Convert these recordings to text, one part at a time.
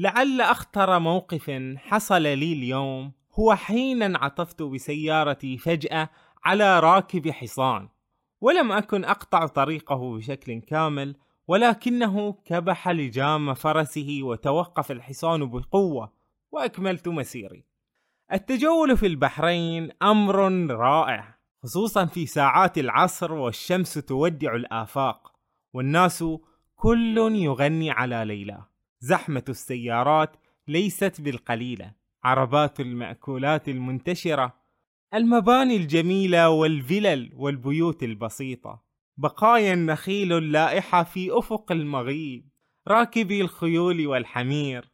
لعل أخطر موقف حصل لي اليوم هو حين انعطفت بسيارتي فجأة على راكب حصان ولم أكن أقطع طريقه بشكل كامل ولكنه كبح لجام فرسه وتوقف الحصان بقوة وأكملت مسيري. التجول في البحرين أمر رائع خصوصا في ساعات العصر والشمس تودع الآفاق والناس كل يغني على ليلى. زحمة السيارات ليست بالقليلة. عربات المأكولات المنتشرة المباني الجميلة والفلل والبيوت البسيطة بقايا النخيل اللائحة في أفق المغيب راكبي الخيول والحمير.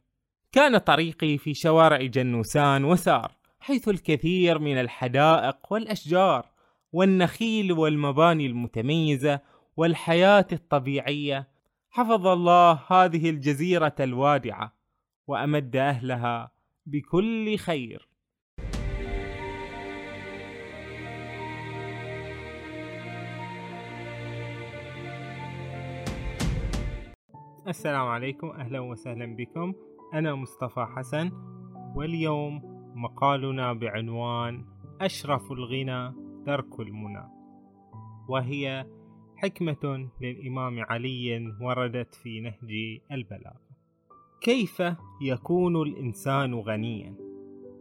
كان طريقي في شوارع جنوسان وسار حيث الكثير من الحدائق والأشجار والنخيل والمباني المتميزة والحياة الطبيعية حفظ الله هذه الجزيرة الوادعة وأمد أهلها بكل خير. السلام عليكم أهلا وسهلا بكم. أنا مصطفى حسن واليوم مقالنا بعنوان أشرف الغنى ترك المنى وهي حكمة للإمام علي وردت في نهج البلاغة كيف يكون الإنسان غنيا؟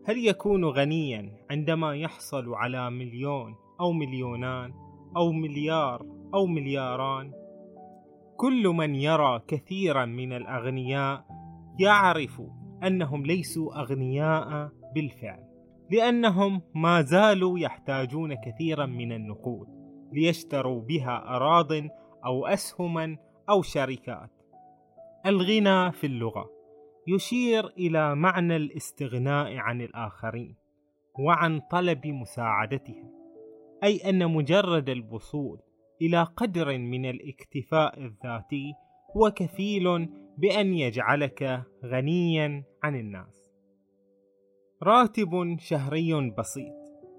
هل يكون غنيا عندما يحصل على مليون أو مليونان أو مليار أو ملياران؟ كل من يرى كثيرا من الأغنياء يعرف أنهم ليسوا أغنياء بالفعل لأنهم ما زالوا يحتاجون كثيرا من النقود ليشتروا بها أراض أو أسهما أو شركات. الغنى في اللغة. يشير إلى معنى الاستغناء عن الآخرين وعن طلب مساعدتهم أي أن مجرد الوصول إلى قدر من الاكتفاء الذاتي هو كفيل بأن يجعلك غنيا عن الناس. راتب شهري بسيط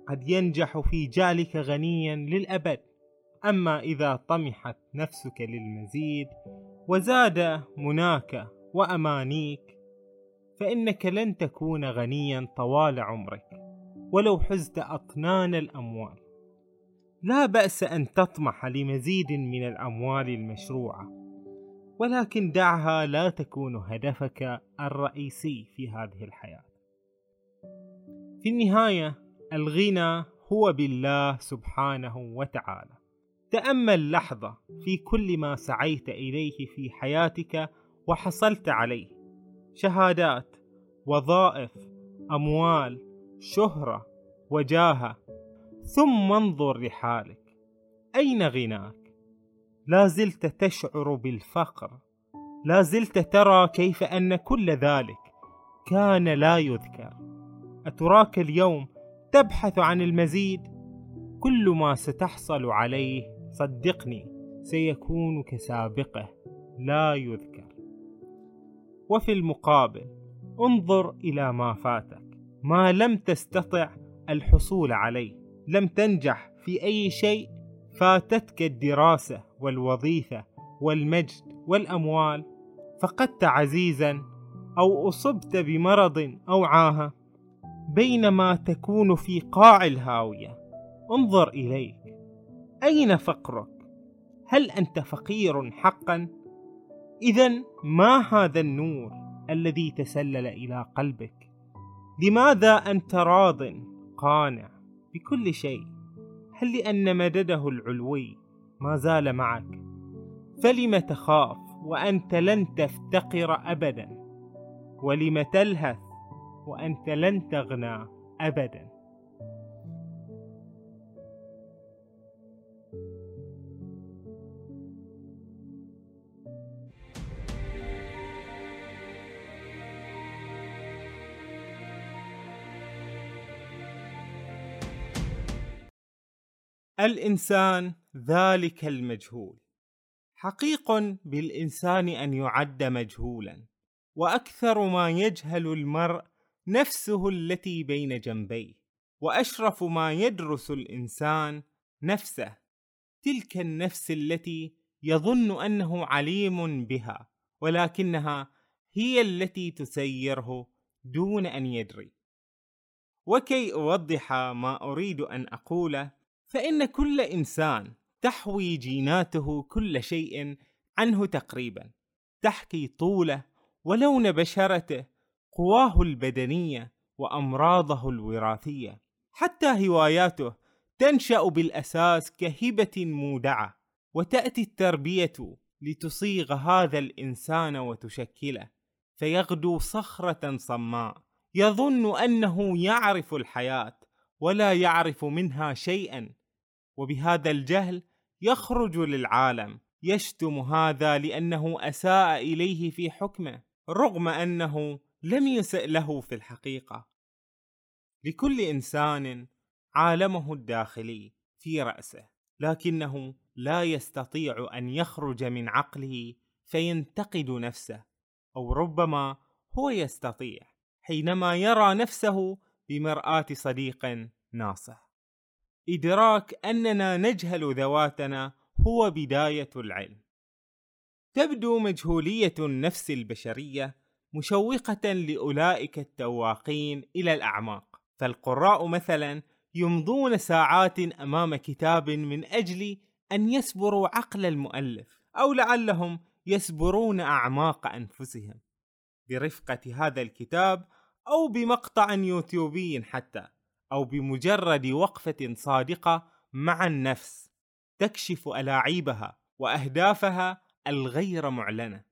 قد ينجح في جعلك غنيا للأبد. أما إذا طمحت نفسك للمزيد وزاد مناك وأمانيك فإنك لن تكون غنيا طوال عمرك ولو حزت أطنان الأموال. لا بأس أن تطمح لمزيد من الأموال المشروعة ولكن دعها لا تكون هدفك الرئيسي في هذه الحياة. في النهاية الغنى هو بالله سبحانه وتعالى. تأمل لحظة في كل ما سعيت إليه في حياتك وحصلت عليه. شهادات وظائف أموال شهرة وجاهة. ثم انظر لحالك. أين غناك؟ لا زلت تشعر بالفقر. لا زلت ترى كيف أن كل ذلك كان لا يذكر. أتراك اليوم تبحث عن المزيد؟ كل ما ستحصل عليه صدقني سيكون كسابقه لا يذكر. وفي المقابل انظر إلى ما فاتك. ما لم تستطع الحصول عليه لم تنجح في أي شيء فاتتك الدراسة والوظيفة والمجد والأموال. فقدت عزيزا أو أصبت بمرض أو عاهة. بينما تكون في قاع الهاوية. انظر إليك. أين فقرك؟ هل أنت فقير حقا؟ إذا ما هذا النور الذي تسلل إلى قلبك؟ لماذا أنت راض قانع بكل شيء؟ هل لأن مدده العلوي ما زال معك؟ فلم تخاف وأنت لن تفتقر أبدا ولم تلهث وأنت لن تغنى أبدا الإنسان ذلك المجهول. حقيق بالإنسان أن يعد مجهولا وأكثر ما يجهل المرء نفسه التي بين جنبيه وأشرف ما يدرس الإنسان نفسه. تلك النفس التي يظن أنه عليم بها ولكنها هي التي تسيره دون أن يدري. وكي أوضح ما أريد أن أقوله فإن كل إنسان تحوي جيناته كل شيء عنه تقريبا تحكي طوله ولون بشرته قواه البدنية وأمراضه الوراثية حتى هواياته تنشأ بالأساس كهبة مودعة وتأتي التربية لتصيغ هذا الإنسان وتشكله فيغدو صخرة صماء يظن أنه يعرف الحياة ولا يعرف منها شيئا. وبهذا الجهل يخرج للعالم يشتم هذا لأنه أساء إليه في حكمه رغم أنه لم يسئ له في الحقيقة. لكل إنسان عالمه الداخلي في رأسه لكنه لا يستطيع أن يخرج من عقله فينتقد نفسه أو ربما هو يستطيع حينما يرى نفسه بمرآة صديق ناصح. إدراك أننا نجهل ذواتنا هو بداية العلم. تبدو مجهولية النفس البشرية مشوقة لأولئك التواقين إلى الأعماق. فالقراء مثلا يمضون ساعات أمام كتاب من أجل أن يسبروا عقل المؤلف أو لعلهم يسبرون أعماق أنفسهم. برفقة هذا الكتاب أو بمقطع يوتيوبي حتى أو بمجرد وقفة صادقة مع النفس تكشف ألاعيبها وأهدافها الغير معلنة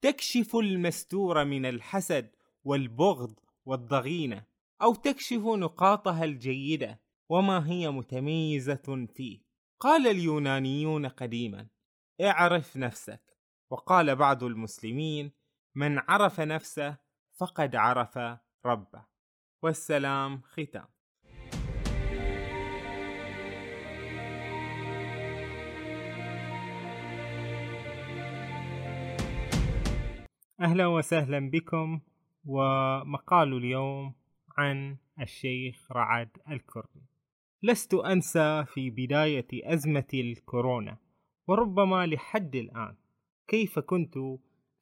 تكشف المستور من الحسد والبغض والضغينة أو تكشف نقاطها الجيدة وما هي متميزة فيه. قال اليونانيون قديما اعرف نفسك وقال بعض المسلمين من عرف نفسه فقد عرف ربه. والسلام ختام. أهلا وسهلا بكم ومقال اليوم عن الشيخ رعد الكردي. لست أنسى في بداية أزمة الكورونا وربما لحد الآن. كيف كنت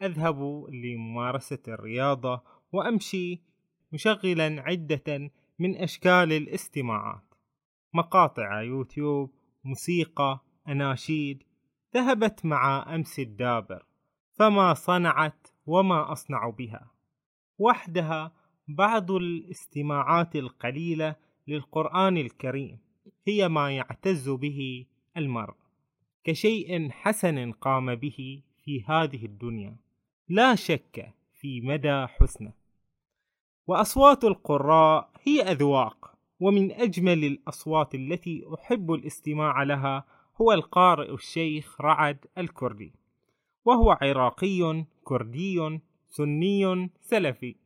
أذهب لممارسة الرياضة وأمشي مشغلا عدة من أشكال الاستماعات. مقاطع يوتيوب موسيقى أناشيد. ذهبت مع أمس الدابر. فما صنعت وما أصنع بها. وحدها بعض الاستماعات القليلة للقرآن الكريم. هي ما يعتز به المرء. كشيء حسن قام به في هذه الدنيا. لا شك في مدى حسنه. وأصوات القراء هي أذواق ومن أجمل الأصوات التي أحب الاستماع لها هو القارئ الشيخ رعد الكردي وهو عراقي كردي سني سلفي.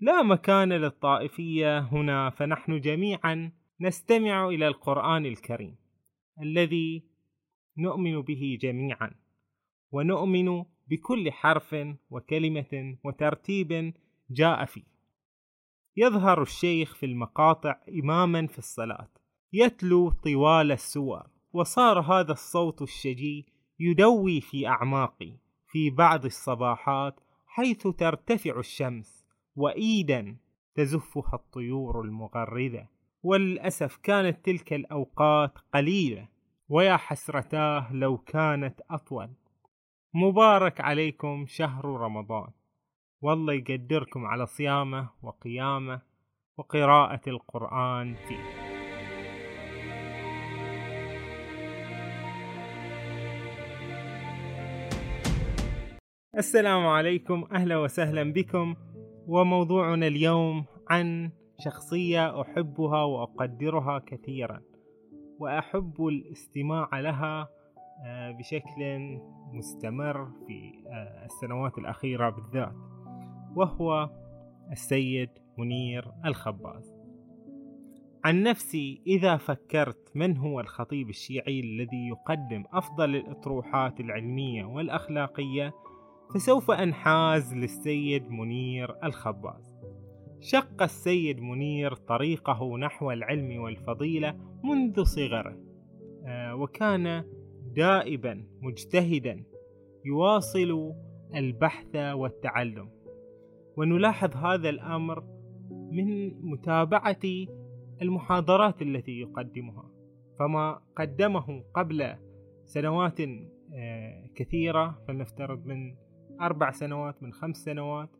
لا مكان للطائفية هنا فنحن جميعا نستمع إلى القرآن الكريم الذي نؤمن به جميعا ونؤمن بكل حرف وكلمة وترتيب جاء فيه. يظهر الشيخ في المقاطع اماما في الصلاة. يتلو طوال السور وصار هذا الصوت الشجي يدوي في أعماقي في بعض الصباحات حيث ترتفع الشمس وايدا تزفها الطيور المغرده وللاسف كانت تلك الأوقات قليلة ويا حسرتاه لو كانت أطول. مبارك عليكم شهر رمضان. والله يقدركم على صيامه وقيامه وقراءة القرآن فيه. السلام عليكم أهلا وسهلا بكم. وموضوعنا اليوم عن شخصية أحبها وأقدرها كثيرا وأحب الاستماع لها آه، بشكل مستمر في آه، السنوات الأخيرة بالذات. وهو السيد منير الخباز. عن نفسي إذا فكرت من هو الخطيب الشيعي الذي يقدم أفضل الأطروحات العلمية والأخلاقية فسوف أنحاز للسيد منير الخباز. شق السيد منير طريقه نحو العلم والفضيلة منذ صغره آه، وكان دائبا مجتهدا يواصل البحث والتعلم. ونلاحظ هذا الأمر من متابعة المحاضرات التي يقدمها. فما قدمه قبل سنوات آه، كثيرة فلنفترض من أربع سنوات من خمس سنوات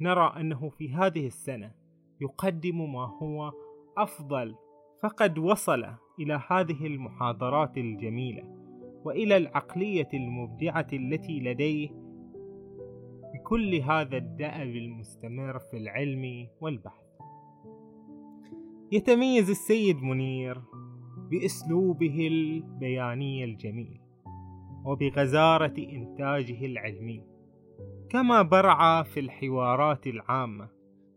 نرى أنه في هذه السنة يقدم ما هو أفضل فقد وصل إلى هذه المحاضرات الجميلة وإلى العقلية المبدعة التي لديه بكل هذا الدأب المستمر في العلم والبحث. يتميز السيد منير بأسلوبه البياني الجميل وبغزارة إنتاجه العلمي كما برع في الحوارات العامة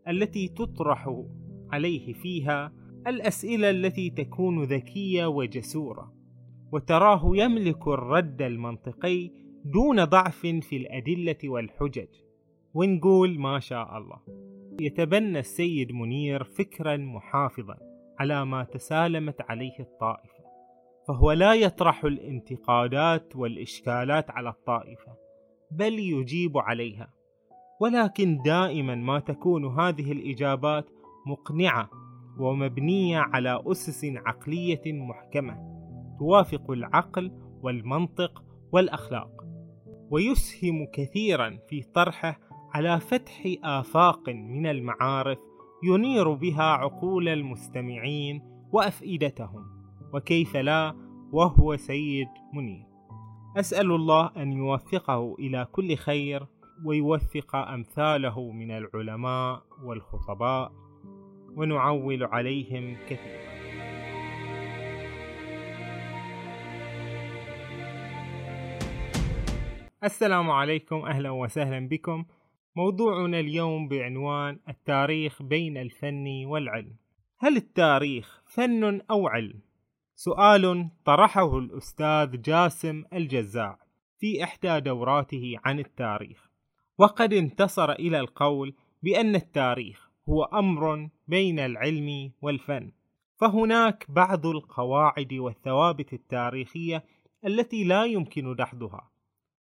التي تطرح عليه فيها الأسئلة التي تكون ذكية وجسورة وتراه يملك الرد المنطقي دون ضعف في الأدلة والحجج. ونقول ما شاء الله. يتبنى السيد منير فكرا محافظا على ما تسالمت عليه الطائفة. فهو لا يطرح الانتقادات والإشكالات على الطائفة بل يجيب عليها. ولكن دائما ما تكون هذه الإجابات مقنعة ومبنية على أسس عقلية محكمة توافق العقل والمنطق والأخلاق. ويسهم كثيرا في طرحه على فتح آفاق من المعارف ينير بها عقول المستمعين وأفئدتهم وكيف لا وهو سيد منير. أسأل الله أن يوفقه إلى كل خير ويوفق أمثاله من العلماء والخطباء ونعول عليهم كثيرا. السلام عليكم أهلا وسهلا بكم. موضوعنا اليوم بعنوان التاريخ بين الفن والعلم. هل التاريخ فن أو علم؟ سؤال طرحه الأستاذ جاسم الجزاع في إحدى دوراته عن التاريخ. وقد انتصر إلى القول بأن التاريخ هو أمر بين العلم والفن. فهناك بعض القواعد والثوابت التاريخية التي لا يمكن دحضها.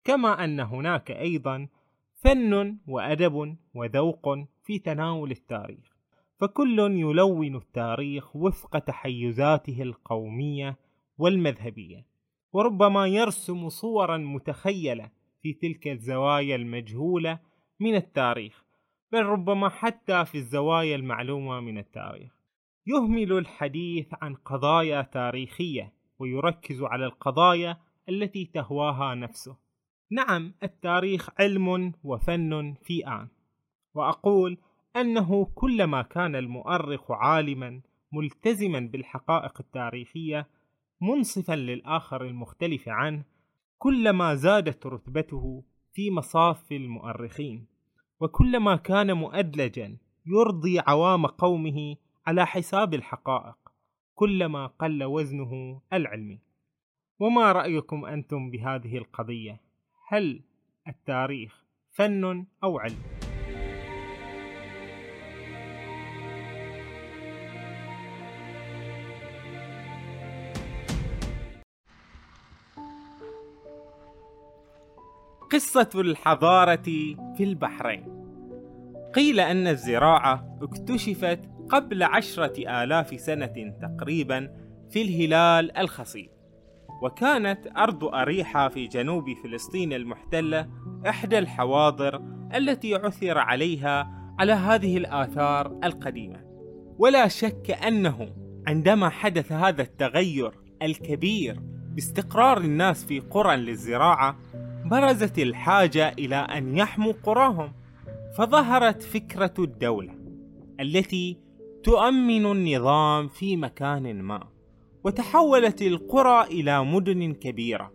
كما أن هناك أيضا فن وأدب وذوق في تناول التاريخ فكل يلون التاريخ وفق تحيزاته القومية والمذهبية وربما يرسم صورا متخيلة في تلك الزوايا المجهولة من التاريخ بل ربما حتى في الزوايا المعلومة من التاريخ. يهمل الحديث عن قضايا تاريخية ويركز على القضايا التي تهواها نفسه. نعم التاريخ علم وفن في آن. وأقول أنه كلما كان المؤرخ عالما ملتزما بالحقائق التاريخية منصفا للآخر المختلف عنه كلما زادت رتبته في مصاف المؤرخين. وكلما كان مؤدلجا يرضي عوام قومه على حساب الحقائق كلما قل وزنه العلمي. وما رأيكم أنتم بهذه القضية؟ هل التاريخ فن أو علم؟ قصة الحضارة في البحرين قيل أن الزراعة اكتشفت قبل عشرة آلاف سنة تقريبا في الهلال الخصيب وكانت أرض أريحة في جنوب فلسطين المحتلة إحدى الحواضر التي عثر عليها على هذه الآثار القديمة. ولا شك أنه عندما حدث هذا التغير الكبير باستقرار الناس في قرى للزراعة برزت الحاجة إلى أن يحموا قراهم. فظهرت فكرة الدولة التي تؤمن النظام في مكان ما. وتحولت القرى إلى مدن كبيرة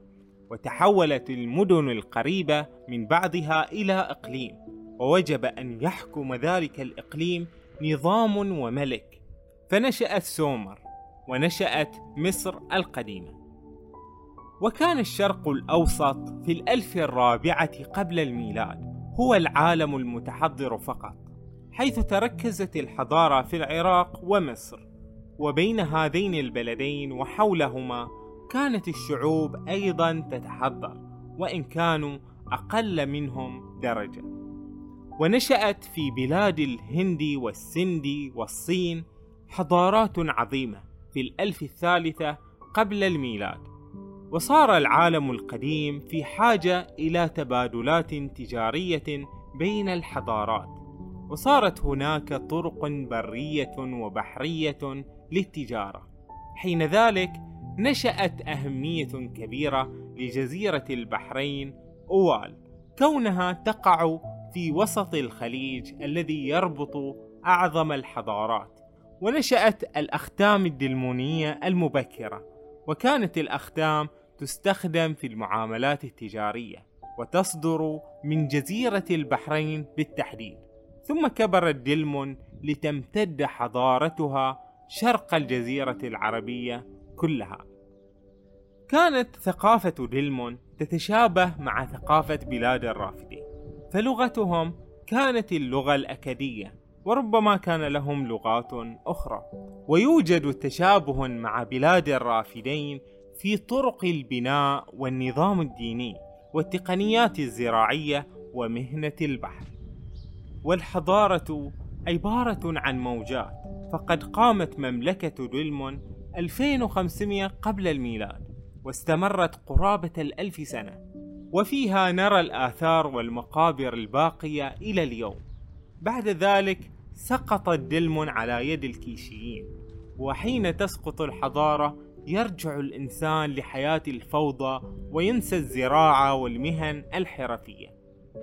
وتحولت المدن القريبة من بعضها إلى إقليم ووجب أن يحكم ذلك الإقليم نظام وملك. فنشأت سومر ونشأت مصر القديمة. وكان الشرق الأوسط في الألف الرابعة قبل الميلاد هو العالم المتحضر فقط حيث تركزت الحضارة في العراق ومصر. وبين هذين البلدين وحولهما كانت الشعوب أيضا تتحضر وإن كانوا أقل منهم درجة. ونشأت في بلاد الهند والسند والصين حضارات عظيمة في الألف الثالثة قبل الميلاد. وصار العالم القديم في حاجة إلى تبادلات تجارية بين الحضارات. وصارت هناك طرق برية وبحرية للتجارة. حين ذلك نشأت أهمية كبيرة لجزيرة البحرين أوال كونها تقع في وسط الخليج الذي يربط أعظم الحضارات. ونشأت الأختام الدلمونية المبكرة وكانت الأختام تستخدم في المعاملات التجارية وتصدر من جزيرة البحرين بالتحديد. ثم كبرت دلمون لتمتد حضارتها شرق الجزيرة العربية كلها. كانت ثقافة دلمون تتشابه مع ثقافة بلاد الرافدين فلغتهم كانت اللغة الأكدية وربما كان لهم لغات أخرى. ويوجد تشابه مع بلاد الرافدين في طرق البناء والنظام الديني والتقنيات الزراعية ومهنة البحر. والحضارة عبارة عن موجات فقد قامت مملكة دلمون 2500 قبل الميلاد واستمرت قرابة الألف سنة. وفيها نرى الآثار والمقابر الباقية إلى اليوم. بعد ذلك سقطت دلمون على يد الكيشيين وحين تسقط الحضارة يرجع الإنسان لحياة الفوضى وينسى الزراعة والمهن الحرفية.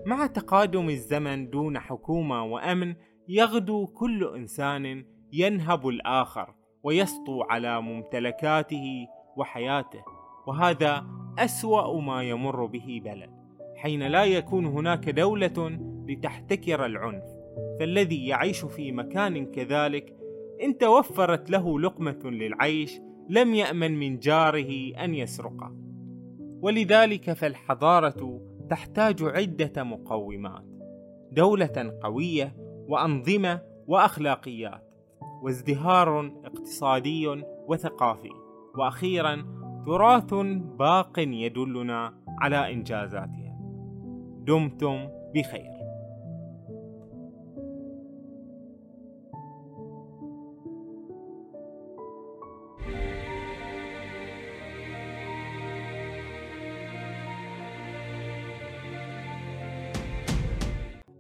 مع تقادم الزمن دون حكومة وأمن يغدو كل إنسان ينهب الآخر ويسطو على ممتلكاته وحياته وهذا أسوأ ما يمر به بلد حين لا يكون هناك دولة لتحتكر العنف. فالذي يعيش في مكان كذلك إن توفرت له لقمة للعيش لم يأمن من جاره أن يسرقه. ولذلك فالحضارة تحتاج عدة مقومات دولة قوية وأنظمة وأخلاقيات. وازدهار اقتصادي وثقافي. وأخيرا تراث باق يدلنا على إنجازاتها دمتم بخير.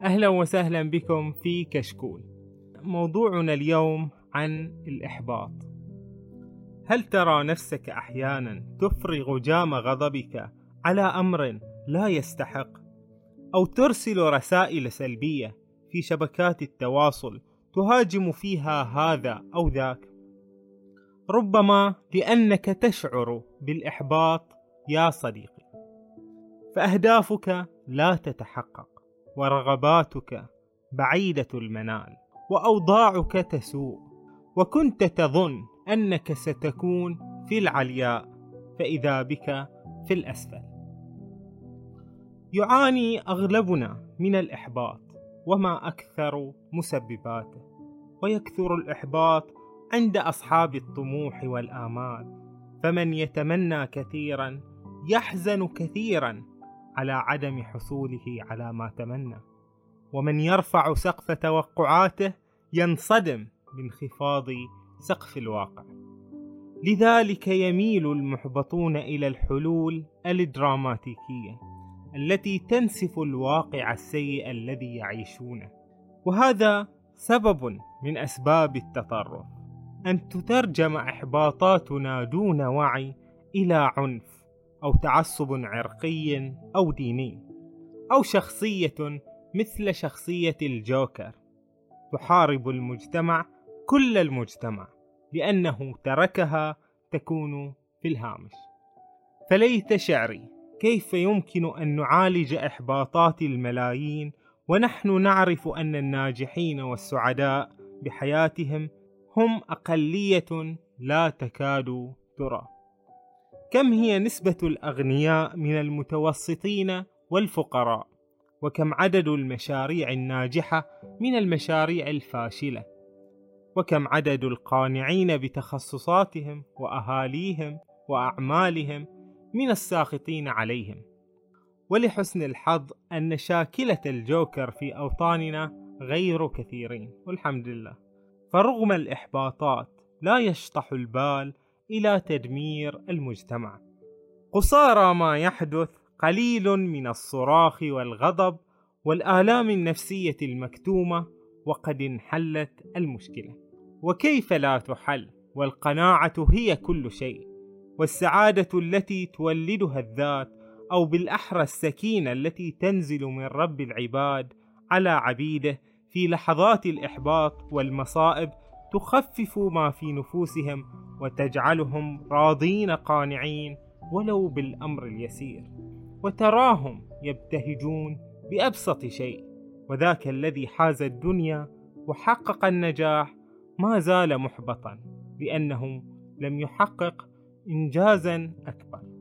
أهلا وسهلا بكم في كشكول. موضوعنا اليوم عن الإحباط. هل ترى نفسك أحيانا تفرغ جام غضبك على أمر لا يستحق أو ترسل رسائل سلبية في شبكات التواصل تهاجم فيها هذا أو ذاك؟ ربما لأنك تشعر بالإحباط يا صديقي فأهدافك لا تتحقق ورغباتك بعيدة المنال. وأوضاعك تسوء وكنت تظن أنك ستكون في العلياء فإذا بك في الأسفل. يعاني أغلبنا من الإحباط وما أكثر مسبباته. ويكثر الإحباط عند أصحاب الطموح والآمال. فمن يتمنى كثيرا يحزن كثيرا على عدم حصوله على ما تمنى. ومن يرفع سقف توقعاته ينصدم بانخفاض سقف الواقع. لذلك يميل المحبطون إلى الحلول الدراماتيكية التي تنسف الواقع السيء الذي يعيشونه. وهذا سبب من أسباب التطرف أن تترجم إحباطاتنا دون وعي إلى عنف أو تعصب عرقي أو ديني أو شخصية مثل شخصية الجوكر. تحارب المجتمع كل المجتمع لأنه تركها تكون في الهامش. فليت شعري كيف يمكن أن نعالج إحباطات الملايين ونحن نعرف أن الناجحين والسعداء بحياتهم هم أقلية لا تكاد ترى؟ كم هي نسبة الأغنياء من المتوسطين والفقراء؟ وكم عدد المشاريع الناجحة من المشاريع الفاشلة. وكم عدد القانعين بتخصصاتهم وأهاليهم وأعمالهم من الساخطين عليهم. ولحسن الحظ أن شاكلة الجوكر في أوطاننا غير كثيرين والحمد لله. فرغم الإحباطات لا يشطح البال إلى تدمير المجتمع. قصارى ما يحدث قليل من الصراخ والغضب والآلام النفسية المكتومة وقد انحلت المشكلة. وكيف لا تحل؟ والقناعة هي كل شيء. والسعادة التي تولدها الذات أو بالأحرى السكينة التي تنزل من رب العباد على عبيده في لحظات الإحباط والمصائب تخفف ما في نفوسهم وتجعلهم راضين قانعين ولو بالأمر اليسير. وتراهم يبتهجون بأبسط شيء وذاك الذي حاز الدنيا وحقق النجاح ما زال محبطا لأنه لم يحقق إنجازا أكبر.